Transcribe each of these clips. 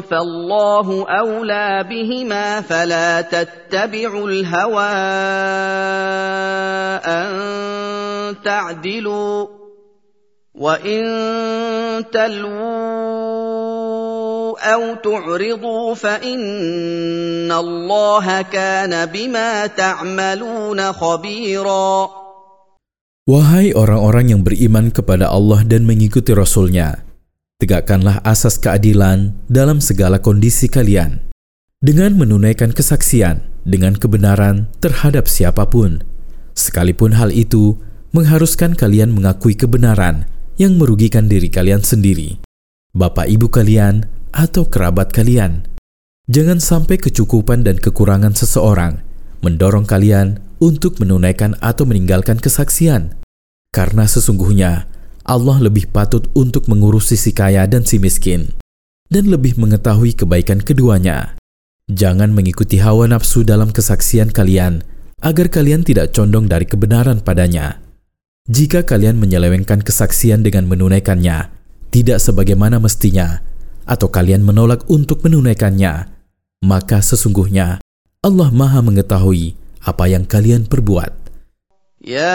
فالله أولى بهما فلا تتبعوا الهوى أن تعدلوا وإن تلووا أو تعرضوا فإن الله كان بما تعملون خبيرا. Wahai orang-orang yang beriman kepada Allah dan mengikuti Rasul-Nya, tegakkanlah asas keadilan dalam segala kondisi kalian, dengan menunaikan kesaksian dengan kebenaran terhadap siapa pun, sekalipun hal itu mengharuskan kalian mengakui kebenaran yang merugikan diri kalian sendiri, bapak ibu kalian, atau kerabat kalian. Jangan sampai kecukupan dan kekurangan seseorang mendorong kalian untuk menunaikan atau meninggalkan kesaksian, karena sesungguhnya Allah lebih patut untuk mengurusi si kaya dan si miskin, dan lebih mengetahui kebaikan keduanya. Jangan mengikuti hawa nafsu dalam kesaksian kalian, agar kalian tidak condong dari kebenaran padanya. Jika kalian menyelewengkan kesaksian dengan menunaikannya, tidak sebagaimana mestinya, atau kalian menolak untuk menunaikannya, maka sesungguhnya Allah Maha Mengetahui apa yang kalian perbuat. يا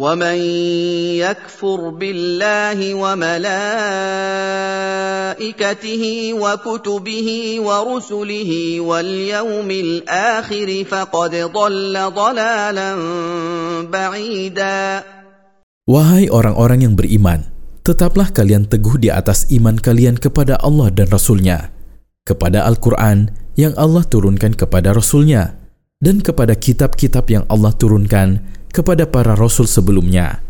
ومن يكفر بالله وملائكته وكتبه ورسله واليوم الاخر فقد ضل ضلالا بعيدا Wahai orang-orang yang beriman, tetaplah kalian teguh di atas iman kalian kepada Allah dan Rasul-Nya, kepada Al-Quran yang Allah turunkan kepada Rasul-Nya, dan kepada kitab-kitab yang Allah turunkan kepada para rasul sebelumnya.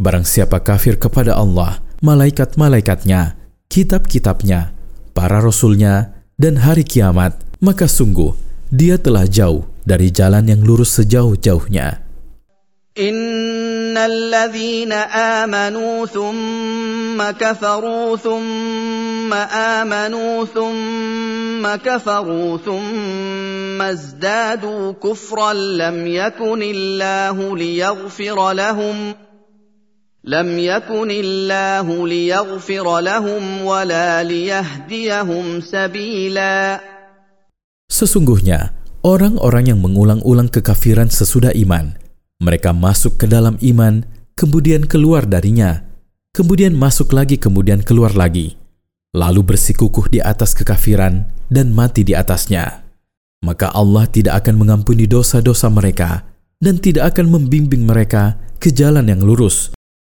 Barang siapa kafir kepada Allah, malaikat-malaikatnya, kitab-kitabnya, para rasulnya, dan hari kiamat, maka sungguh dia telah jauh dari jalan yang lurus sejauh-jauhnya. ان الذين امنوا ثم كفروا ثم امنوا ثم كفروا ثم ازدادوا كفرا لم يكن الله ليغفر لهم لم يكن الله ليغفر لهم ولا ليهديهم سبيلا Sesungguhnya, orang-orang yang mengulang-ulang kekafiran sesudah iman, mereka masuk ke dalam iman, kemudian keluar darinya, kemudian masuk lagi, kemudian keluar lagi, lalu bersikukuh di atas kekafiran dan mati di atasnya. Maka Allah tidak akan mengampuni dosa-dosa mereka dan tidak akan membimbing mereka ke jalan yang lurus,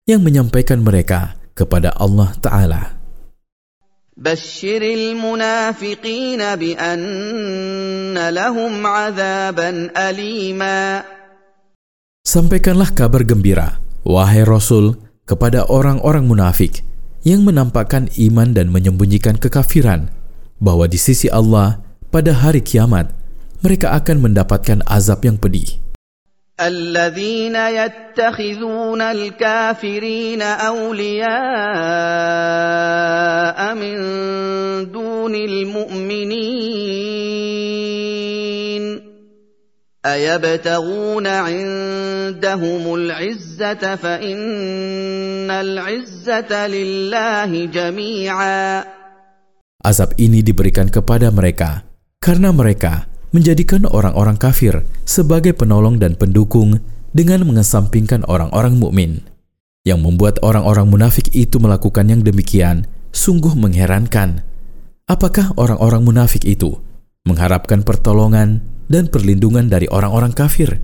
yang menyampaikan mereka kepada Allah Ta'ala. بشر المنافقين بان لهم عذابا اليما Sampaikanlah kabar gembira, wahai Rasul, kepada orang-orang munafik yang menampakkan iman dan menyembunyikan kekafiran, bahwa di sisi Allah pada hari kiamat mereka akan mendapatkan azab yang pedih. الذين يتخذون الكافرين اولياء من دون المؤمنين ايبتغون عندهم العزه فان العزه لله جميعا Azab ini diberikan kepada mereka karena mereka menjadikan orang-orang kafir sebagai penolong dan pendukung dengan mengesampingkan orang-orang mukmin. Yang membuat orang-orang munafik itu melakukan yang demikian sungguh mengherankan. Apakah orang-orang munafik itu mengharapkan pertolongan dan perlindungan dari orang-orang kafir?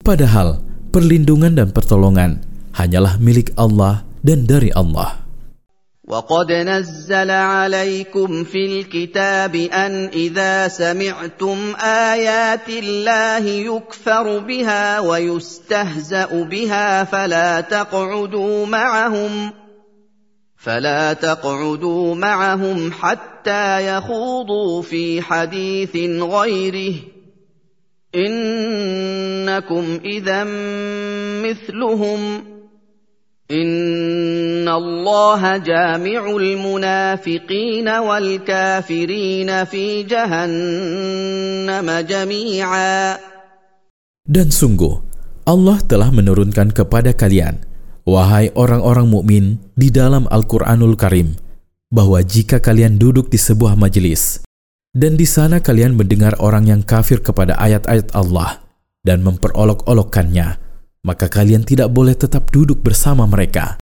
Padahal perlindungan dan pertolongan hanyalah milik Allah dan dari Allah. وقد نزل عليكم في الكتاب ان اذا سمعتم ايات الله يكفر بها ويستهزا بها فلا تقعدوا معهم فلا تقعدوا معهم حتى يخوضوا في حديث غيره انكم اذا مثلهم ان الله جامع المنافقين والكافرين في جهنم جميعا Dan sungguh, Allah telah menurunkan kepada kalian, wahai orang-orang mukmin di dalam Al-Quranul Karim, bahwa jika kalian duduk di sebuah majelis, dan di sana kalian mendengar orang yang kafir kepada ayat-ayat Allah dan memperolok-olokkannya, maka kalian tidak boleh tetap duduk bersama mereka.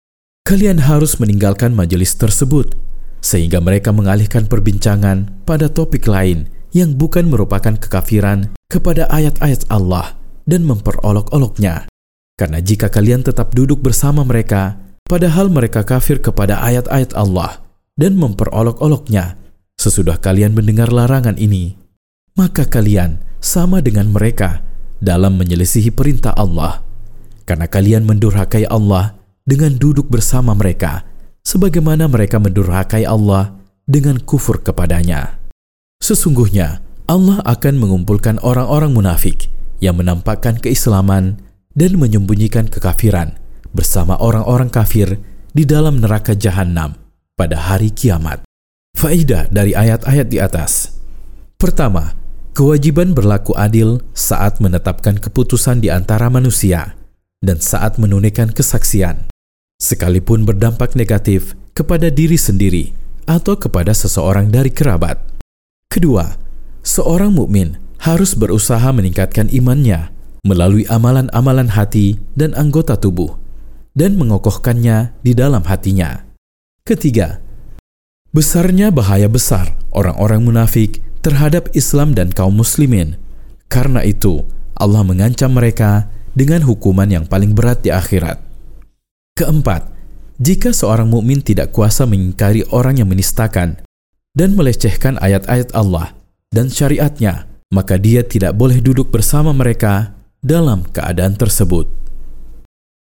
Kalian harus meninggalkan majelis tersebut, sehingga mereka mengalihkan perbincangan pada topik lain yang bukan merupakan kekafiran kepada ayat-ayat Allah dan memperolok-oloknya. Karena jika kalian tetap duduk bersama mereka, padahal mereka kafir kepada ayat-ayat Allah dan memperolok-oloknya, sesudah kalian mendengar larangan ini, maka kalian sama dengan mereka dalam menyelisihi perintah Allah. Karena kalian mendurhakai Allah dengan duduk bersama mereka, sebagaimana mereka mendurhakai Allah dengan kufur kepadanya. Sesungguhnya, Allah akan mengumpulkan orang-orang munafik yang menampakkan keislaman dan menyembunyikan kekafiran bersama orang-orang kafir di dalam neraka jahanam pada hari kiamat. Faidah dari ayat-ayat di atas. Pertama, kewajiban berlaku adil saat menetapkan keputusan di antara manusia dan saat menunaikan kesaksian, sekalipun berdampak negatif kepada diri sendiri atau kepada seseorang dari kerabat. Kedua, seorang mukmin harus berusaha meningkatkan imannya melalui amalan-amalan hati dan anggota tubuh dan mengokohkannya di dalam hatinya. Ketiga, besarnya bahaya besar orang-orang munafik terhadap Islam dan kaum muslimin. Karena itu, Allah mengancam mereka dengan hukuman yang paling berat di akhirat. Keempat, jika seorang mukmin tidak kuasa mengingkari orang yang menistakan dan melecehkan ayat-ayat Allah dan syariatnya, maka dia tidak boleh duduk bersama mereka dalam keadaan tersebut.